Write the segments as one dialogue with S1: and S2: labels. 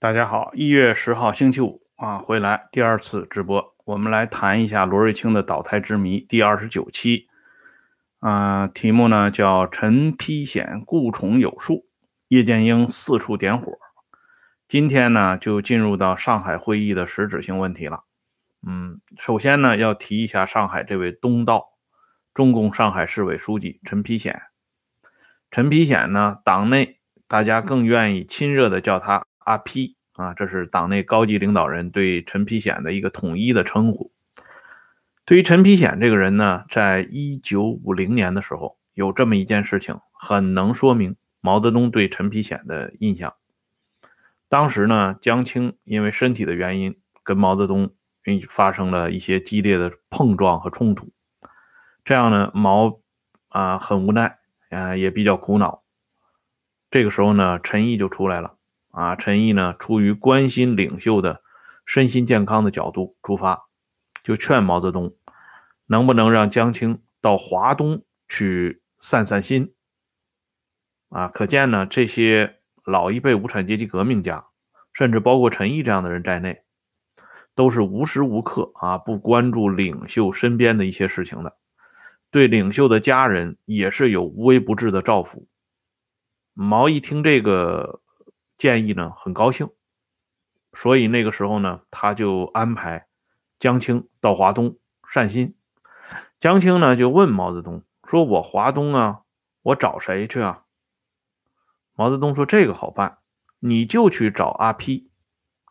S1: 大家好，一月十号星期五啊，回来第二次直播，我们来谈一下罗瑞卿的倒台之谜第二十九期。啊，题目呢叫陈丕显故宠有术，叶剑英四处点火。今天呢就进入到上海会议的实质性问题了。嗯，首先呢要提一下上海这位东道，中共上海市委书记陈丕显。陈丕显呢，党内大家更愿意亲热的叫他。阿丕啊，这是党内高级领导人对陈丕显的一个统一的称呼。对于陈丕显这个人呢，在一九五零年的时候，有这么一件事情，很能说明毛泽东对陈丕显的印象。当时呢，江青因为身体的原因，跟毛泽东发生了一些激烈的碰撞和冲突。这样呢，毛啊很无奈，啊也比较苦恼。这个时候呢，陈毅就出来了。啊，陈毅呢，出于关心领袖的身心健康的角度出发，就劝毛泽东，能不能让江青到华东去散散心。啊，可见呢，这些老一辈无产阶级革命家，甚至包括陈毅这样的人在内，都是无时无刻啊不关注领袖身边的一些事情的，对领袖的家人也是有无微不至的照拂。毛一听这个。建议呢，很高兴，所以那个时候呢，他就安排江青到华东散心。江青呢就问毛泽东说：“我华东啊，我找谁去啊？”毛泽东说：“这个好办，你就去找阿丕，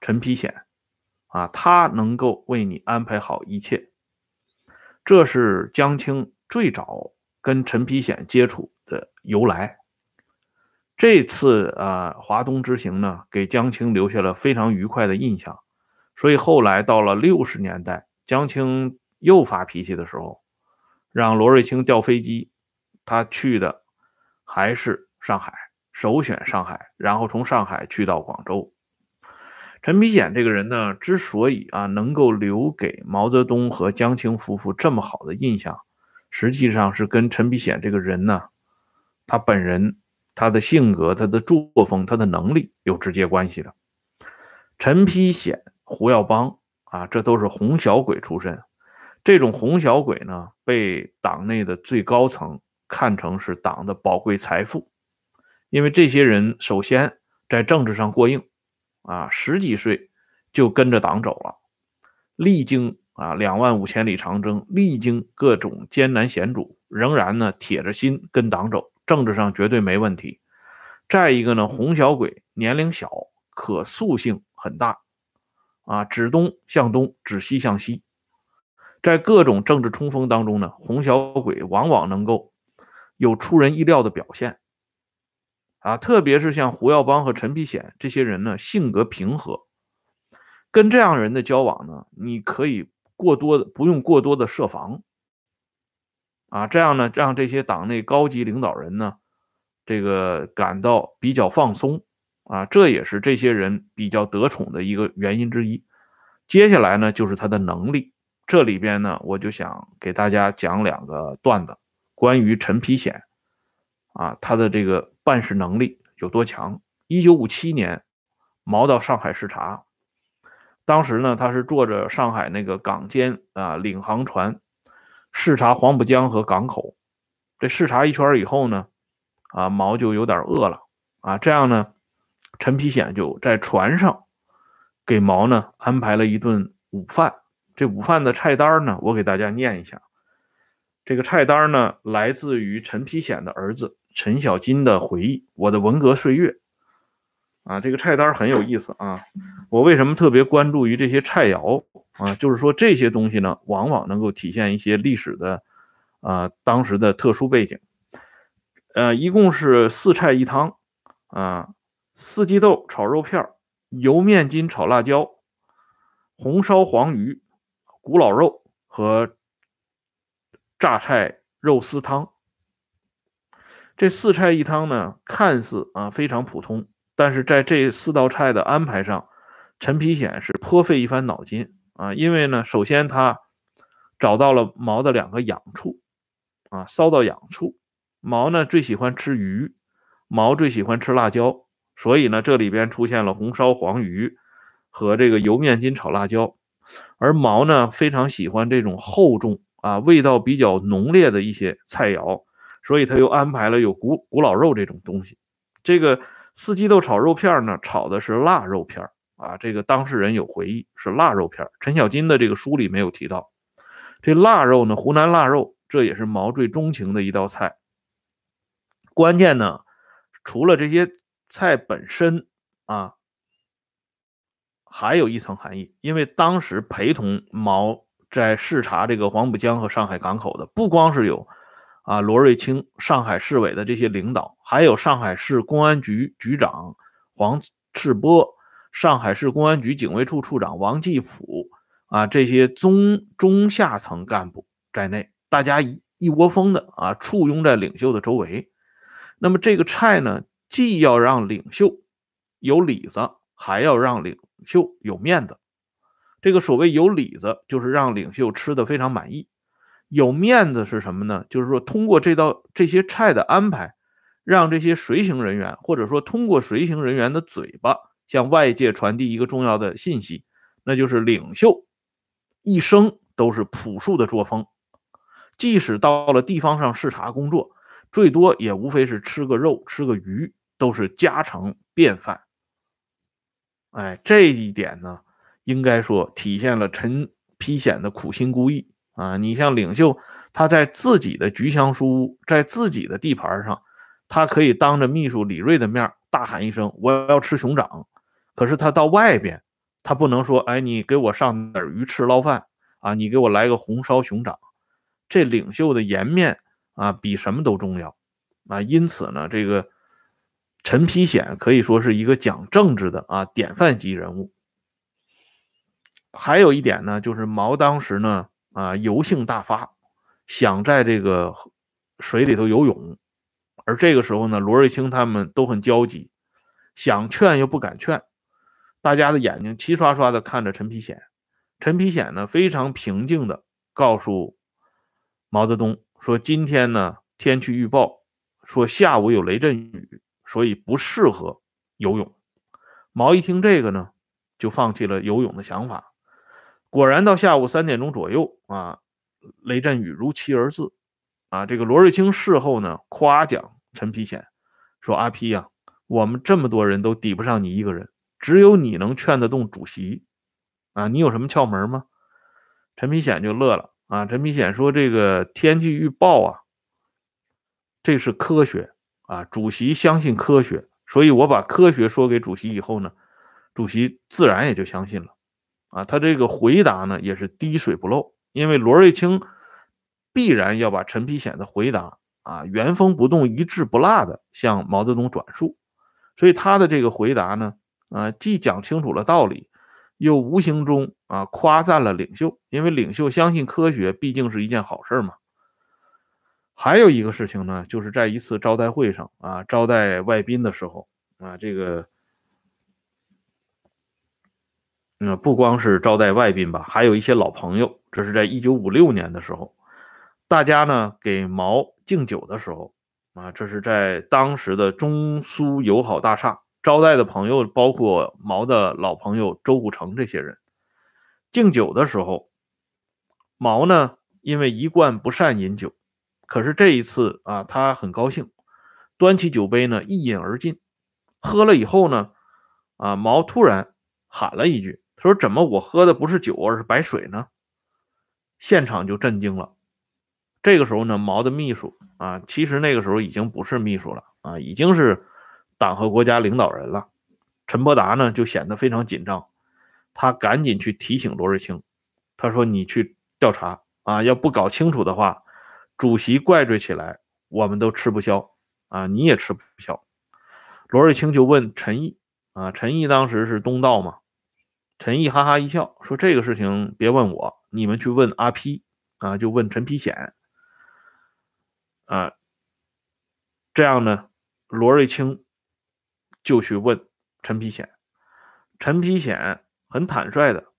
S1: 陈丕显啊，他能够为你安排好一切。”这是江青最早跟陈丕显接触的由来。这次啊，华东之行呢，给江青留下了非常愉快的印象。所以后来到了六十年代，江青又发脾气的时候，让罗瑞卿调飞机，他去的还是上海，首选上海，然后从上海去到广州。陈丕显这个人呢，之所以啊能够留给毛泽东和江青夫妇这么好的印象，实际上是跟陈丕显这个人呢，他本人。他的性格、他的作风、他的能力有直接关系的。陈丕显、胡耀邦啊，这都是红小鬼出身。这种红小鬼呢，被党内的最高层看成是党的宝贵财富，因为这些人首先在政治上过硬啊，十几岁就跟着党走了，历经啊两万五千里长征，历经各种艰难险阻，仍然呢铁着心跟党走。政治上绝对没问题。再一个呢，红小鬼年龄小，可塑性很大，啊，指东向东，指西向西，在各种政治冲锋当中呢，红小鬼往往能够有出人意料的表现，啊，特别是像胡耀邦和陈丕显这些人呢，性格平和，跟这样人的交往呢，你可以过多的不用过多的设防。啊，这样呢，让这些党内高级领导人呢，这个感到比较放松啊，这也是这些人比较得宠的一个原因之一。接下来呢，就是他的能力。这里边呢，我就想给大家讲两个段子，关于陈丕显啊，他的这个办事能力有多强。一九五七年，毛到上海视察，当时呢，他是坐着上海那个港间啊领航船。视察黄浦江和港口，这视察一圈以后呢，啊，毛就有点饿了啊。这样呢，陈丕显就在船上给毛呢安排了一顿午饭。这午饭的菜单呢，我给大家念一下。这个菜单呢，来自于陈丕显的儿子陈小金的回忆《我的文革岁月》啊。这个菜单很有意思啊。我为什么特别关注于这些菜肴？啊，就是说这些东西呢，往往能够体现一些历史的，啊，当时的特殊背景。呃，一共是四菜一汤，啊，四季豆炒肉片油面筋炒辣椒，红烧黄鱼，古老肉和榨菜肉丝汤。这四菜一汤呢，看似啊非常普通，但是在这四道菜的安排上，陈丕显是颇费一番脑筋。啊，因为呢，首先他找到了毛的两个痒处，啊，骚到痒处。毛呢最喜欢吃鱼，毛最喜欢吃辣椒，所以呢，这里边出现了红烧黄鱼和这个油面筋炒辣椒。而毛呢，非常喜欢这种厚重啊、味道比较浓烈的一些菜肴，所以他又安排了有古古老肉这种东西。这个四季豆炒肉片呢，炒的是腊肉片啊。这个当事人有回忆是腊肉片，陈小金的这个书里没有提到。这腊肉呢，湖南腊肉，这也是毛最钟情的一道菜。关键呢，除了这些菜本身啊。还有一层含义，因为当时陪同毛在视察这个黄浦江和上海港口的，不光是有啊罗瑞卿、上海市委的这些领导，还有上海市公安局局长黄赤波、上海市公安局警卫处处长王继普啊这些中中下层干部在内，大家一一窝蜂的啊簇拥在领袖的周围。那么这个菜呢，既要让领袖有里子，还要让领。领袖有面子，这个所谓有里子，就是让领袖吃的非常满意。有面子是什么呢？就是说通过这道这些菜的安排，让这些随行人员，或者说通过随行人员的嘴巴，向外界传递一个重要的信息，那就是领袖一生都是朴素的作风，即使到了地方上视察工作，最多也无非是吃个肉、吃个鱼，都是家常便饭。哎，这一点呢，应该说体现了陈丕显的苦心孤诣啊！你像领袖，他在自己的菊香书屋，在自己的地盘上，他可以当着秘书李锐的面大喊一声：“我要吃熊掌。”可是他到外边，他不能说：“哎，你给我上点鱼翅捞饭啊，你给我来个红烧熊掌。”这领袖的颜面啊，比什么都重要啊！因此呢，这个。陈丕显可以说是一个讲政治的啊典范级人物。还有一点呢，就是毛当时呢啊游性大发，想在这个水里头游泳，而这个时候呢，罗瑞卿他们都很焦急，想劝又不敢劝，大家的眼睛齐刷刷的看着陈丕显。陈丕显呢非常平静的告诉毛泽东说：“今天呢天气预报说下午有雷阵雨。”所以不适合游泳。毛一听这个呢，就放弃了游泳的想法。果然到下午三点钟左右啊，雷阵雨如期而至。啊，这个罗瑞卿事后呢夸奖陈丕显说：“阿丕呀，我们这么多人都抵不上你一个人，只有你能劝得动主席。啊，你有什么窍门吗？”陈丕显就乐了。啊，陈丕显说：“这个天气预报啊，这是科学。”啊，主席相信科学，所以我把科学说给主席以后呢，主席自然也就相信了。啊，他这个回答呢也是滴水不漏，因为罗瑞卿必然要把陈丕显的回答啊原封不动、一字不落的向毛泽东转述，所以他的这个回答呢，啊，既讲清楚了道理，又无形中啊夸赞了领袖，因为领袖相信科学毕竟是一件好事嘛。还有一个事情呢，就是在一次招待会上啊，招待外宾的时候啊，这个，嗯，不光是招待外宾吧，还有一些老朋友。这是在一九五六年的时候，大家呢给毛敬酒的时候啊，这是在当时的中苏友好大厦招待的朋友，包括毛的老朋友周古城这些人敬酒的时候，毛呢因为一贯不善饮酒。可是这一次啊，他很高兴，端起酒杯呢，一饮而尽。喝了以后呢，啊，毛突然喊了一句：“说怎么我喝的不是酒，而是白水呢？”现场就震惊了。这个时候呢，毛的秘书啊，其实那个时候已经不是秘书了啊，已经是党和国家领导人了。陈伯达呢，就显得非常紧张，他赶紧去提醒罗瑞卿，他说：“你去调查啊，要不搞清楚的话。”主席怪罪起来，我们都吃不消啊！你也吃不消。罗瑞卿就问陈毅啊，陈毅当时是东道嘛？陈毅哈哈一笑说：“这个事情别问我，你们去问阿丕啊，就问陈丕显啊。”这样呢，罗瑞卿就去问陈丕显。陈丕显很坦率的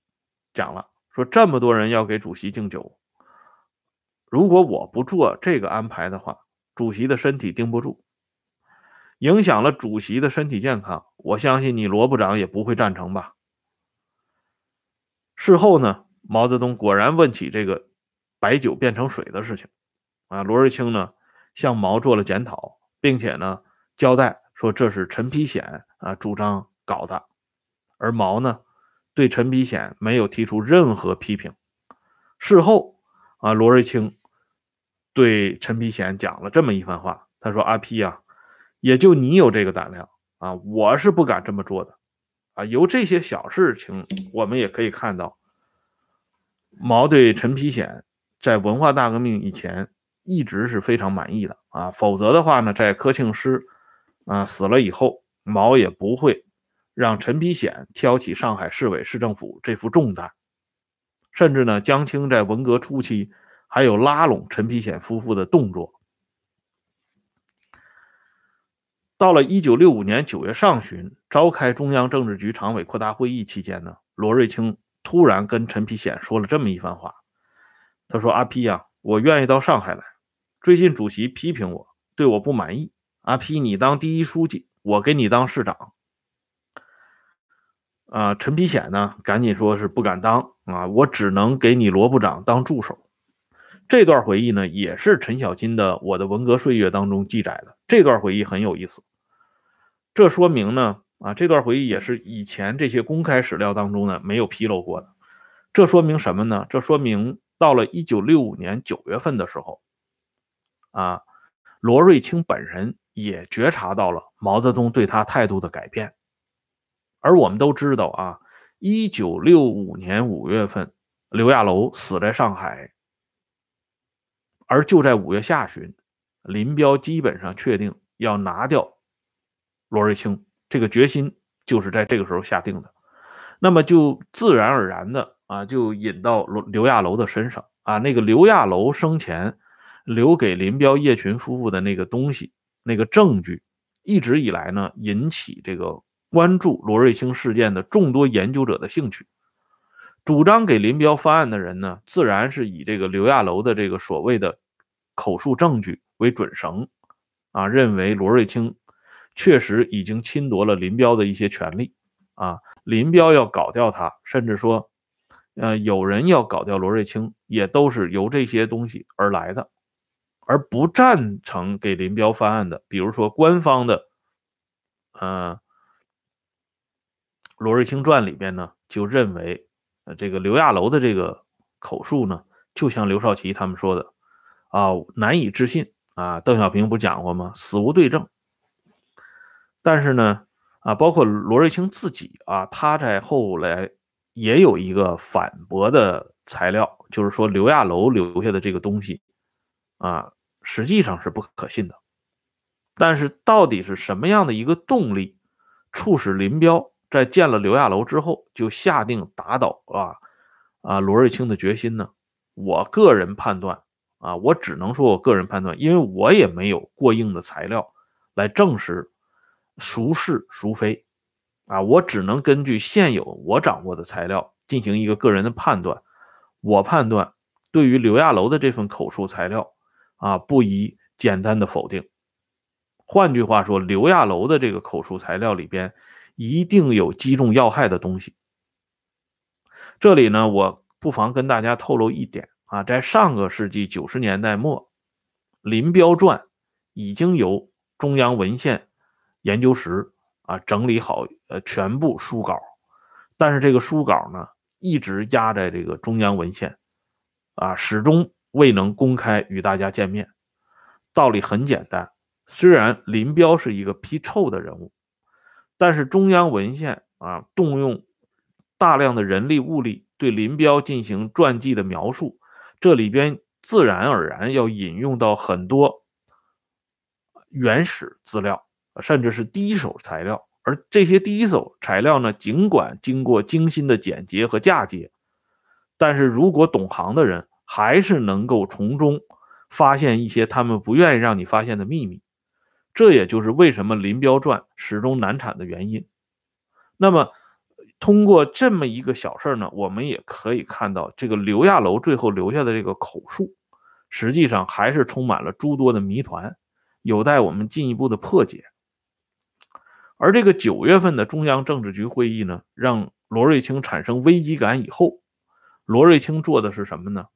S1: 讲了，说这么多人要给主席敬酒。如果我不做这个安排的话，主席的身体盯不住，影响了主席的身体健康，我相信你罗部长也不会赞成吧。事后呢，毛泽东果然问起这个白酒变成水的事情，啊，罗瑞卿呢向毛做了检讨，并且呢交代说这是陈丕显啊主张搞的，而毛呢对陈丕显没有提出任何批评。事后啊，罗瑞卿对陈丕显讲了这么一番话，他说：“阿丕呀，也就你有这个胆量啊，我是不敢这么做的。”啊，由这些小事情，我们也可以看到，毛对陈丕显在文化大革命以前一直是非常满意的啊。否则的话呢，在柯庆施啊死了以后，毛也不会让陈丕显挑起上海市委市政府这副重担。甚至呢，江青在文革初期还有拉拢陈丕显夫妇的动作。到了一九六五年九月上旬，召开中央政治局常委扩大会议期间呢，罗瑞卿突然跟陈丕显说了这么一番话。他说：“阿丕呀，我愿意到上海来。最近主席批评我，对我不满意。阿丕，你当第一书记，我给你当市长。”啊，陈丕显呢，赶紧说是不敢当啊，我只能给你罗部长当助手。这段回忆呢，也是陈小金的《我的文革岁月》当中记载的。这段回忆很有意思。这说明呢，啊，这段回忆也是以前这些公开史料当中呢没有披露过的。这说明什么呢？这说明到了一九六五年九月份的时候，啊，罗瑞卿本人也觉察到了毛泽东对他态度的改变。而我们都知道啊，一九六五年五月份，刘亚楼死在上海，而就在五月下旬，林彪基本上确定要拿掉。罗瑞卿这个决心就是在这个时候下定的，那么就自然而然的啊，就引到刘刘亚楼的身上啊。那个刘亚楼生前留给林彪、叶群夫妇的那个东西，那个证据，一直以来呢，引起这个关注罗瑞卿事件的众多研究者的兴趣。主张给林彪翻案的人呢，自然是以这个刘亚楼的这个所谓的口述证据为准绳啊，认为罗瑞卿。确实已经侵夺了林彪的一些权利啊！林彪要搞掉他，甚至说，呃，有人要搞掉罗瑞卿，也都是由这些东西而来的。而不赞成给林彪翻案的，比如说官方的，呃，《罗瑞卿传》里边呢，就认为，呃，这个刘亚楼的这个口述呢，就像刘少奇他们说的，啊，难以置信啊！邓小平不讲过吗？死无对证。但是呢，啊，包括罗瑞卿自己啊，他在后来也有一个反驳的材料，就是说刘亚楼留下的这个东西，啊，实际上是不可信的。但是到底是什么样的一个动力，促使林彪在见了刘亚楼之后就下定打倒啊啊罗瑞卿的决心呢？我个人判断啊，我只能说我个人判断，因为我也没有过硬的材料来证实。孰是孰非啊？我只能根据现有我掌握的材料进行一个个人的判断。我判断，对于刘亚楼的这份口述材料啊，不宜简单的否定。换句话说，刘亚楼的这个口述材料里边一定有击中要害的东西。这里呢，我不妨跟大家透露一点啊，在上个世纪九十年代末，《林彪传》已经由中央文献。研究室啊，整理好呃全部书稿，但是这个书稿呢，一直压在这个中央文献啊，始终未能公开与大家见面。道理很简单，虽然林彪是一个批臭的人物，但是中央文献啊，动用大量的人力物力对林彪进行传记的描述，这里边自然而然要引用到很多原始资料。甚至是第一手材料，而这些第一手材料呢，尽管经过精心的剪辑和嫁接，但是如果懂行的人，还是能够从中发现一些他们不愿意让你发现的秘密。这也就是为什么《林彪传》始终难产的原因。那么，通过这么一个小事呢，我们也可以看到，这个刘亚楼最后留下的这个口述，实际上还是充满了诸多的谜团，有待我们进一步的破解。而这个九月份的中央政治局会议呢，让罗瑞卿产生危机感以后，罗瑞卿做的是什么呢？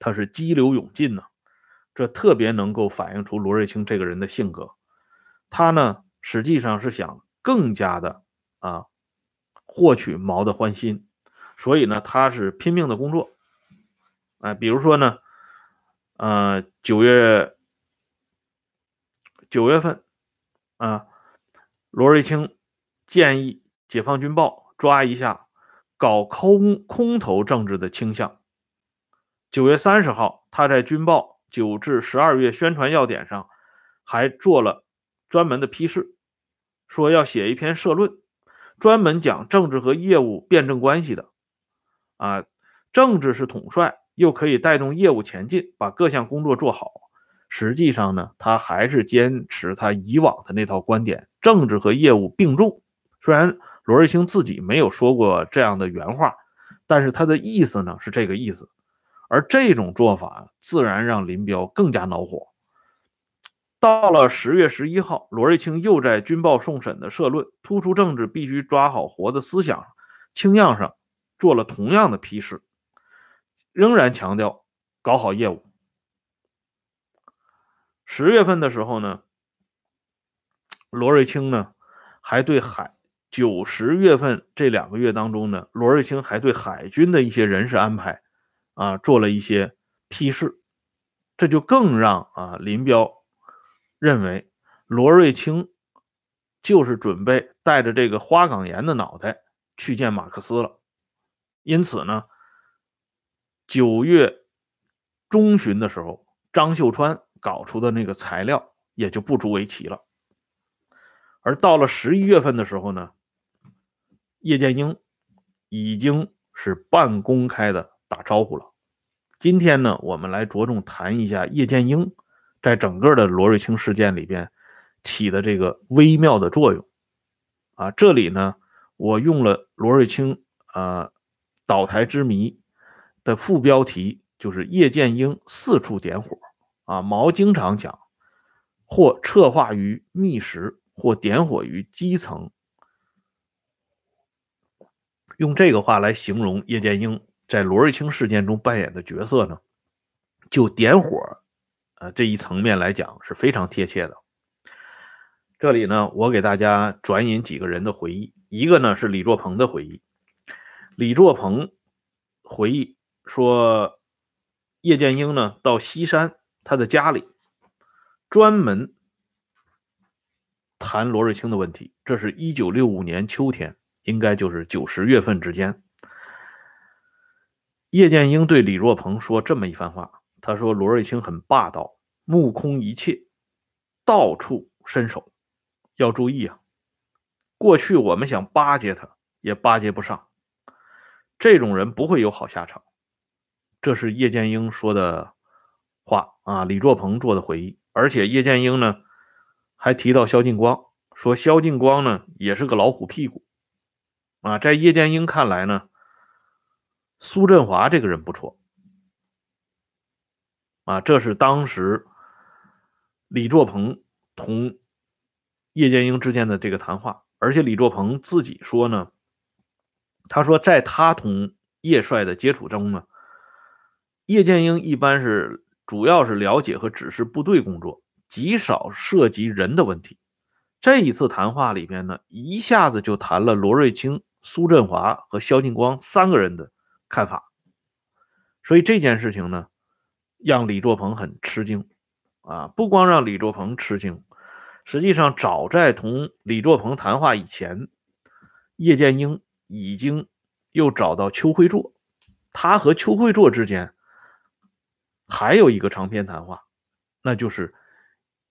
S1: 他是激流勇进呢，这特别能够反映出罗瑞卿这个人的性格。他呢，实际上是想更加的啊，获取毛的欢心，所以呢，他是拼命的工作。哎，比如说呢，呃，九月九月份啊。罗瑞卿建议《解放军报》抓一下搞空空头政治的倾向。九月三十号，他在《军报》九至十二月宣传要点上还做了专门的批示，说要写一篇社论，专门讲政治和业务辩证关系的。啊，政治是统帅，又可以带动业务前进，把各项工作做好。实际上呢，他还是坚持他以往的那套观点，政治和业务并重。虽然罗瑞卿自己没有说过这样的原话，但是他的意思呢是这个意思。而这种做法自然让林彪更加恼火。到了十月十一号，罗瑞卿又在《军报》送审的社论“突出政治必须抓好活的思想”清样上做了同样的批示，仍然强调搞好业务。十月份的时候呢，罗瑞卿呢还对海九十月份这两个月当中呢，罗瑞卿还对海军的一些人事安排啊做了一些批示，这就更让啊林彪认为罗瑞卿就是准备带着这个花岗岩的脑袋去见马克思了。因此呢，九月中旬的时候，张秀川。搞出的那个材料也就不足为奇了。而到了十一月份的时候呢，叶剑英已经是半公开的打招呼了。今天呢，我们来着重谈一下叶剑英在整个的罗瑞卿事件里边起的这个微妙的作用。啊，这里呢，我用了罗瑞卿啊倒台之谜的副标题，就是叶剑英四处点火。啊，毛经常讲，或策划于密室，或点火于基层。用这个话来形容叶剑英在罗瑞卿事件中扮演的角色呢，就点火，呃，这一层面来讲是非常贴切的。这里呢，我给大家转引几个人的回忆，一个呢是李作鹏的回忆。李作鹏回忆说，叶剑英呢到西山。他的家里专门谈罗瑞卿的问题。这是一九六五年秋天，应该就是九十月份之间。叶剑英对李若鹏说这么一番话：“他说罗瑞卿很霸道，目空一切，到处伸手。要注意啊，过去我们想巴结他，也巴结不上。这种人不会有好下场。”这是叶剑英说的。话啊，李作鹏做的回忆，而且叶剑英呢还提到萧劲光，说萧劲光呢也是个老虎屁股啊。在叶剑英看来呢，苏振华这个人不错啊。这是当时李作鹏同叶剑英之间的这个谈话，而且李作鹏自己说呢，他说在他同叶帅的接触中呢，叶剑英一般是。主要是了解和指示部队工作，极少涉及人的问题。这一次谈话里边呢，一下子就谈了罗瑞卿、苏振华和肖劲光三个人的看法。所以这件事情呢，让李作鹏很吃惊啊！不光让李作鹏吃惊，实际上早在同李作鹏谈话以前，叶剑英已经又找到邱会作，他和邱会作之间。还有一个长篇谈话，那就是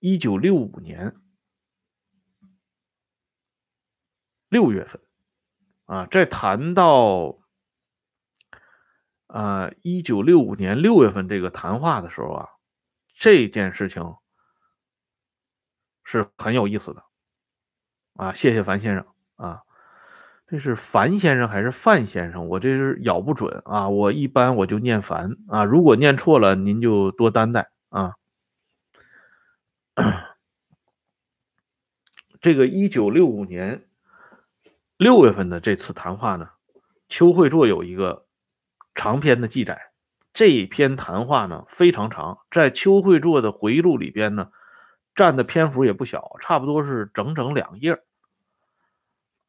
S1: 一九六五年六月份啊，在谈到啊一九六五年六月份这个谈话的时候啊，这件事情是很有意思的啊。谢谢樊先生啊。这是樊先生还是范先生？我这是咬不准啊！我一般我就念樊啊，如果念错了，您就多担待啊。这个一九六五年六月份的这次谈话呢，邱会作有一个长篇的记载。这一篇谈话呢非常长，在邱会作的回忆录里边呢，占的篇幅也不小，差不多是整整两页。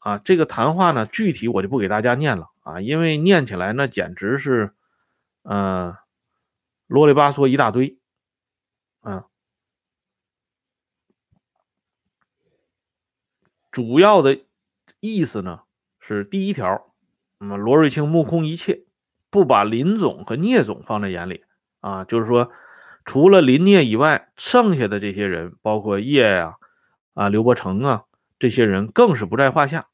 S1: 啊，这个谈话呢，具体我就不给大家念了啊，因为念起来那简直是，呃，啰里吧嗦一大堆。嗯，主要的意思呢是第一条，那么罗瑞卿目空一切。不把林总和聂总放在眼里啊，就是说，除了林聂以外，剩下的这些人，包括叶呀、啊刘伯承啊，这些人更是不在话下。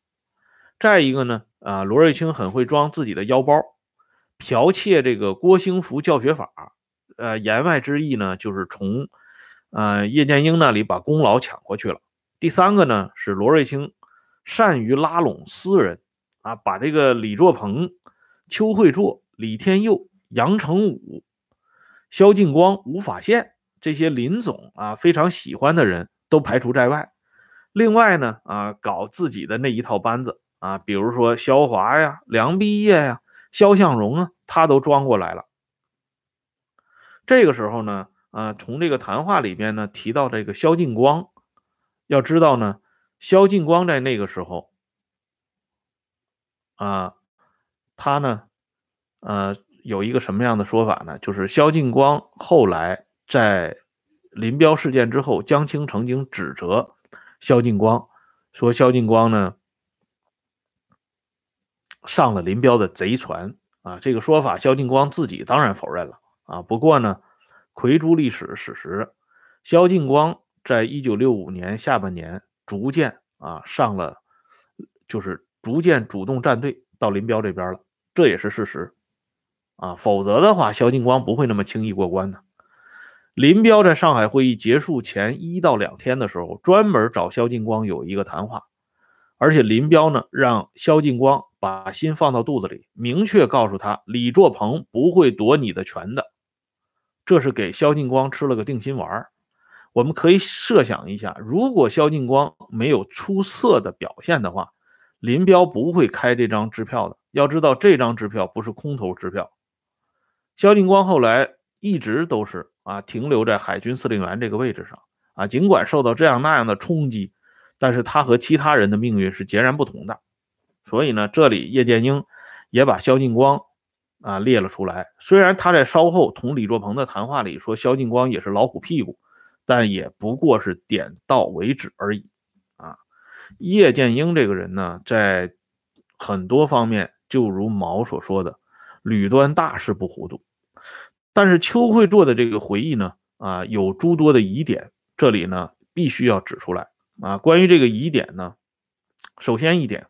S1: 再一个呢，啊罗瑞卿很会装自己的腰包，剽窃这个郭兴福教学法，呃，言外之意呢，就是从呃叶剑英那里把功劳抢过去了。第三个呢，是罗瑞卿善于拉拢私人啊，把这个李作鹏、邱会作。李天佑、杨成武、萧劲光、吴法宪这些林总啊非常喜欢的人都排除在外。另外呢啊，搞自己的那一套班子啊，比如说萧华呀、梁毕业呀、肖向荣啊，他都装过来了。这个时候呢啊，从这个谈话里边呢提到这个萧劲光，要知道呢，萧劲光在那个时候啊，他呢。呃，有一个什么样的说法呢？就是萧劲光后来在林彪事件之后，江青曾经指责萧劲光，说萧劲光呢上了林彪的贼船啊。这个说法，萧劲光自己当然否认了啊。不过呢，魁诸历史史实，萧劲光在一九六五年下半年逐渐啊上了，就是逐渐主动站队到林彪这边了，这也是事实。啊，否则的话，萧劲光不会那么轻易过关的。林彪在上海会议结束前一到两天的时候，专门找萧劲光有一个谈话，而且林彪呢让萧劲光把心放到肚子里，明确告诉他李作鹏不会夺你的权的，这是给萧劲光吃了个定心丸。我们可以设想一下，如果萧劲光没有出色的表现的话，林彪不会开这张支票的。要知道，这张支票不是空头支票。萧劲光后来一直都是啊停留在海军司令员这个位置上啊，尽管受到这样那样的冲击，但是他和其他人的命运是截然不同的。所以呢，这里叶剑英也把萧劲光啊列了出来。虽然他在稍后同李作鹏的谈话里说萧劲光也是老虎屁股，但也不过是点到为止而已啊。叶剑英这个人呢，在很多方面就如毛所说的，吕端大事不糊涂。但是邱会作的这个回忆呢，啊，有诸多的疑点，这里呢必须要指出来啊。关于这个疑点呢，首先一点，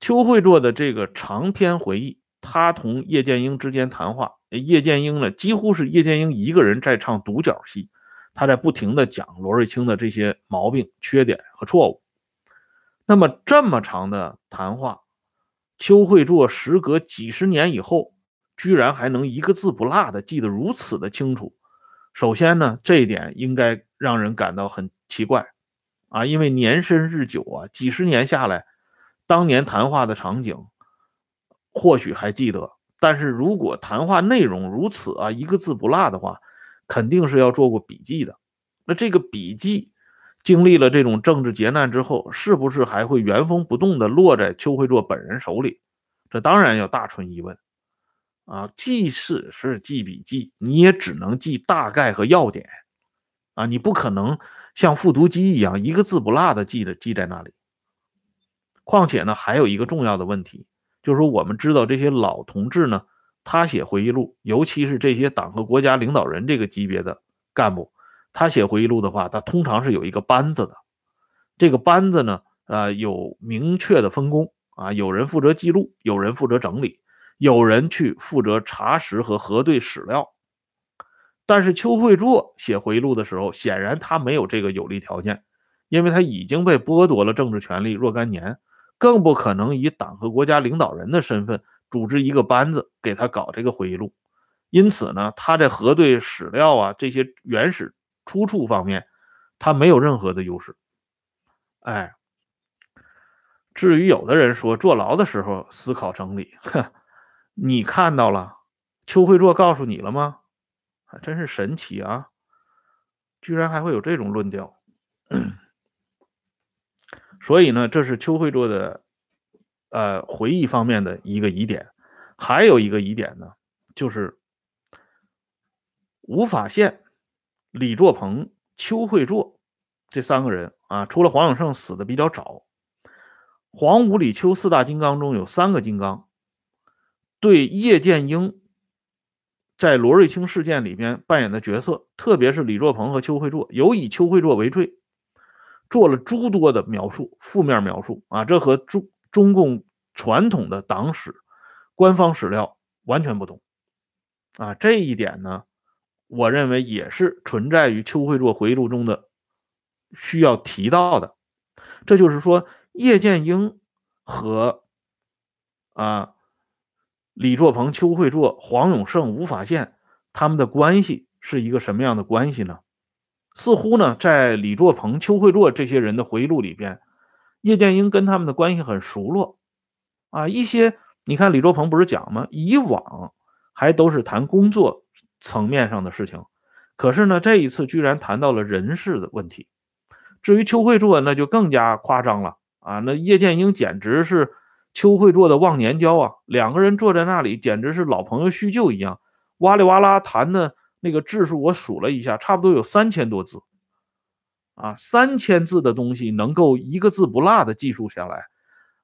S1: 邱会作的这个长篇回忆，他同叶剑英之间谈话，叶剑英呢几乎是叶剑英一个人在唱独角戏，他在不停的讲罗瑞卿的这些毛病、缺点和错误。那么这么长的谈话，邱慧作时隔几十年以后。居然还能一个字不落的记得如此的清楚，首先呢，这一点应该让人感到很奇怪，啊，因为年深日久啊，几十年下来，当年谈话的场景或许还记得，但是如果谈话内容如此啊，一个字不落的话，肯定是要做过笔记的。那这个笔记经历了这种政治劫难之后，是不是还会原封不动的落在邱会作本人手里？这当然要大存疑问。啊，即使是记笔记，你也只能记大概和要点，啊，你不可能像复读机一样一个字不落的记的记在那里。况且呢，还有一个重要的问题，就是说我们知道这些老同志呢，他写回忆录，尤其是这些党和国家领导人这个级别的干部，他写回忆录的话，他通常是有一个班子的，这个班子呢，啊，有明确的分工啊，有人负责记录，有人负责整理。有人去负责查实和核对史料，但是邱会作写回忆录的时候，显然他没有这个有利条件，因为他已经被剥夺了政治权利若干年，更不可能以党和国家领导人的身份组织一个班子给他搞这个回忆录。因此呢，他在核对史料啊这些原始出处方面，他没有任何的优势。哎，至于有的人说坐牢的时候思考整理，哼，你看到了，邱会作告诉你了吗？还真是神奇啊！居然还会有这种论调。所以呢，这是邱会作的呃回忆方面的一个疑点。还有一个疑点呢，就是吴法宪、李作鹏、邱会作这三个人啊，除了黄永胜死的比较早，黄五李邱四大金刚中有三个金刚对叶剑英。在罗瑞卿事件里边扮演的角色，特别是李作鹏和邱会作，有以邱会作为罪，做了诸多的描述，负面描述啊，这和朱中共传统的党史、官方史料完全不同啊。这一点呢，我认为也是存在于邱会作回忆录中的需要提到的。这就是说，叶剑英和啊。李作鹏、邱会作、黄永胜、吴法宪，他们的关系是一个什么样的关系呢？似乎呢，在李作鹏、邱会作这些人的回忆录里边，叶剑英跟他们的关系很熟络啊。一些你看，李卓鹏不是讲吗？以往还都是谈工作层面上的事情，可是呢，这一次居然谈到了人事的问题。至于邱会作，那就更加夸张了啊！那叶剑英简直是。邱会作的忘年交啊，两个人坐在那里，简直是老朋友叙旧一样，哇里哇啦谈的那个字数，我数了一下，差不多有三千多字啊，三千字的东西能够一个字不落的记述下来，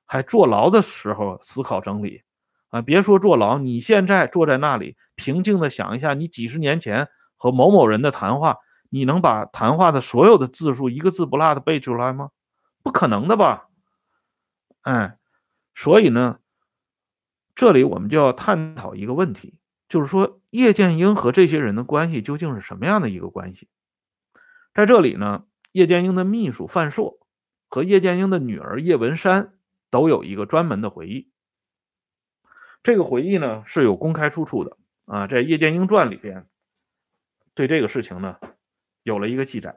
S1: 还坐牢的时候思考整理啊，别说坐牢，你现在坐在那里，平静的想一下，你几十年前和某某人的谈话，你能把谈话的所有的字数一个字不落的背出来吗？不可能的吧？哎。所以呢，这里我们就要探讨一个问题，就是说叶剑英和这些人的关系究竟是什么样的一个关系？在这里呢，叶剑英的秘书范硕和叶剑英的女儿叶文山都有一个专门的回忆。这个回忆呢是有公开出处的啊，在《叶剑英传》里边，对这个事情呢有了一个记载。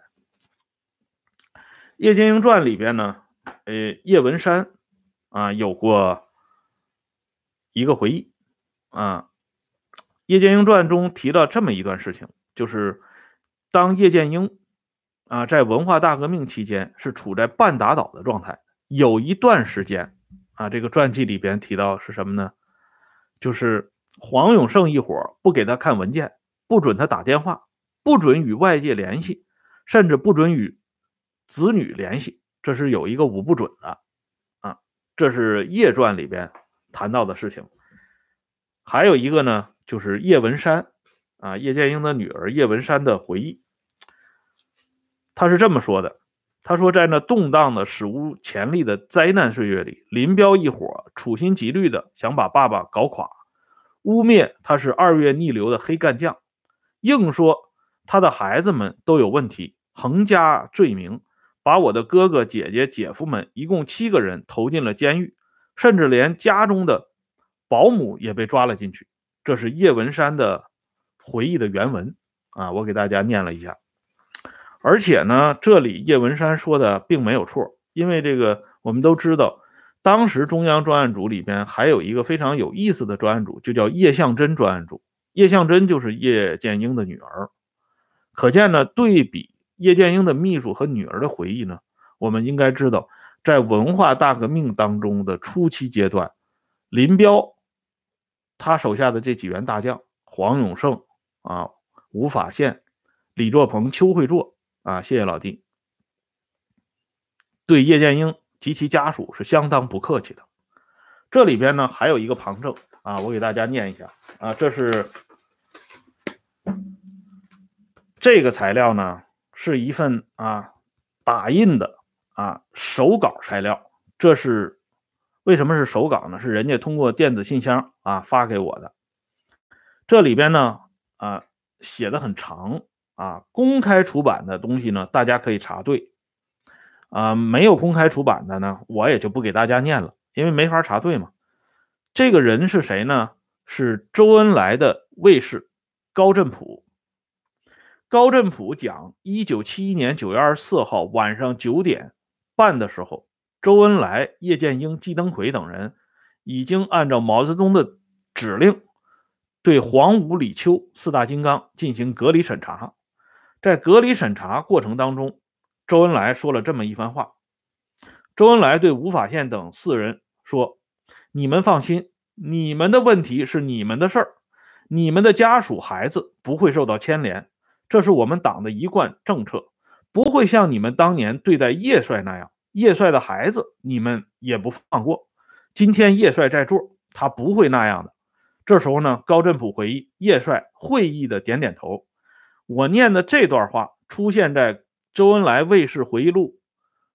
S1: 《叶剑英传》里边呢，呃，叶文山。啊，有过一个回忆啊，《叶剑英传》中提到这么一段事情，就是当叶剑英啊在文化大革命期间是处在半打倒的状态，有一段时间啊，这个传记里边提到是什么呢？就是黄永胜一伙不给他看文件，不准他打电话，不准与外界联系，甚至不准与子女联系，这是有一个五不准的啊。这是叶传里边谈到的事情，还有一个呢，就是叶文山啊，叶剑英的女儿叶文山的回忆。他是这么说的：“他说，在那动荡的、史无前例的灾难岁月里，林彪一伙处心积虑的想把爸爸搞垮，污蔑他是二月逆流的黑干将，硬说他的孩子们都有问题，横加罪名。”把我的哥哥姐姐姐夫们一共七个人投进了监狱，甚至连家中的保姆也被抓了进去。这是叶文山的回忆的原文啊，我给大家念了一下。而且呢，这里叶文山说的并没有错，因为这个我们都知道，当时中央专案组里边还有一个非常有意思的专案组，就叫叶向真专案组。叶向真就是叶剑英的女儿，可见呢，对比。叶剑英的秘书和女儿的回忆呢？我们应该知道，在文化大革命当中的初期阶段，林彪他手下的这几员大将黄永胜啊、吴法宪、李作鹏、邱会作啊，谢谢老弟，对叶剑英及其家属是相当不客气的。这里边呢还有一个旁证啊，我给大家念一下啊，这是这个材料呢。是一份啊打印的啊手稿材料，这是为什么是手稿呢？是人家通过电子信箱啊发给我的。这里边呢啊写的很长啊，公开出版的东西呢大家可以查对啊，没有公开出版的呢我也就不给大家念了，因为没法查对嘛。这个人是谁呢？是周恩来的卫士高振普。高振普讲，一九七一年九月二十四号晚上九点半的时候，周恩来、叶剑英、季登奎等人已经按照毛泽东的指令，对黄武、李秋四大金刚进行隔离审查。在隔离审查过程当中，周恩来说了这么一番话。周恩来对吴法宪等四人说：“你们放心，你们的问题是你们的事儿，你们的家属孩子不会受到牵连，这是我们党的一贯政策，不会像你们当年对待叶帅那样，叶帅的孩子你们也不放过。今天叶帅在座，他不会那样的。”这时候呢，高振普回忆，叶帅会意的点点头。我念的这段话出现在周恩来卫士回忆录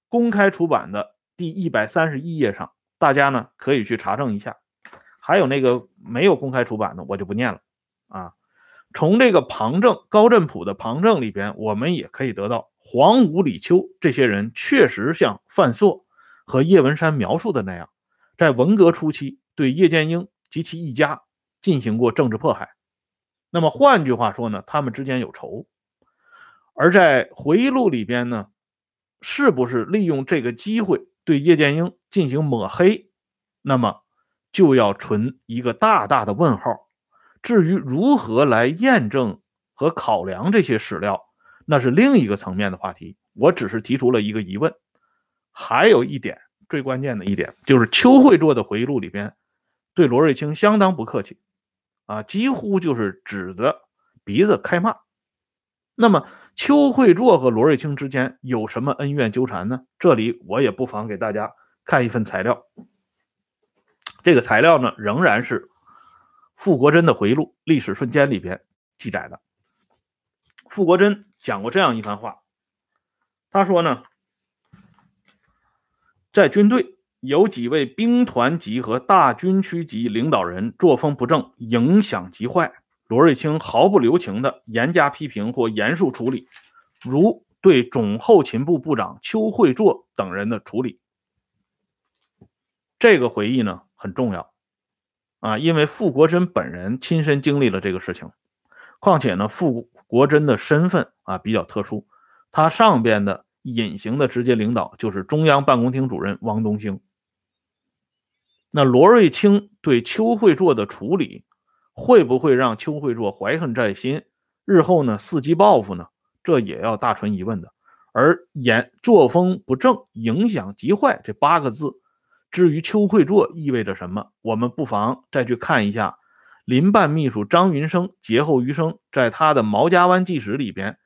S1: 公开出版的。第一百三十一页上，大家呢可以去查证一下。还有那个没有公开出版的，我就不念了啊。从这个旁证高振普的旁证里边，我们也可以得到黄武、李秋这些人确实像范硕和叶文山描述的那样，在文革初期对叶剑英及其一家进行过政治迫害。那么换句话说呢，他们之间有仇。而在回忆录里边呢，是不是利用这个机会？对叶剑英进行抹黑，那么就要存一个大大的问号。至于如何来验证和考量这些史料，那是另一个层面的话题。我只是提出了一个疑问。还有一点最关键的一点，就是邱会作的回忆录里边对罗瑞卿相当不客气，啊，几乎就是指着鼻子开骂。那么。邱会作和罗瑞卿之间有什么恩怨纠缠呢？这里我也不妨给大家看一份材料。这个材料呢，仍然是傅国珍的回忆录《历史瞬间》里边记载的。傅国珍讲过这样一番话，他说呢，在军队有几位兵团级和大军区级领导人作风不正，影响极坏。罗瑞卿毫不留情的严加批评或严肃处理，如对总后勤部部长邱会作等人的处理。这个回忆呢很重要啊，因为傅国珍本人亲身经历了这个事情。况且呢，傅国珍的身份啊比较特殊，他上边的隐形的直接领导就是中央办公厅主任汪东兴。那罗瑞卿对邱会作的处理。会不会让邱会作怀恨在心，日后呢伺机报复呢？这也要大存疑问的。而言作风不正，影响极坏这八个字，至于邱会作意味着什么，我们不妨再去看一下林办秘书张云生劫后余生在他的《毛家湾纪实》里边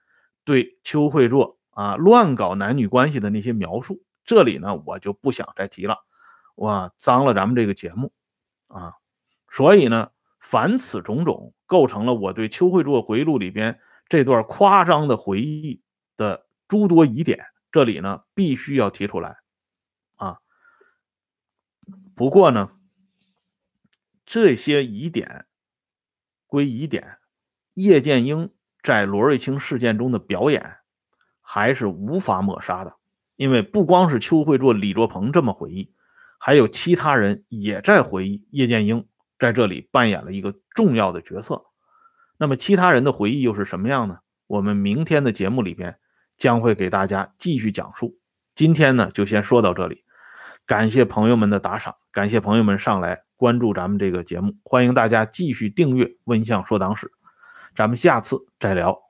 S1: 对邱会作啊乱搞男女关系的那些描述。这里呢我就不想再提了，哇，脏了咱们这个节目啊。所以呢。凡此种种，构成了我对邱会作回忆录里边这段夸张的回忆的诸多疑点。这里呢，必须要提出来啊。不过呢，这些疑点归疑点，叶剑英在罗瑞卿事件中的表演还是无法抹杀的。因为不光是邱慧作、李作鹏这么回忆，还有其他人也在回忆叶剑英。在这里扮演了一个重要的角色。那么其他人的回忆又是什么样呢？我们明天的节目里边将会给大家继续讲述。今天呢，就先说到这里。感谢朋友们的打赏，感谢朋友们上来关注咱们这个节目，欢迎大家继续订阅《温相说党史》。咱们下次再聊。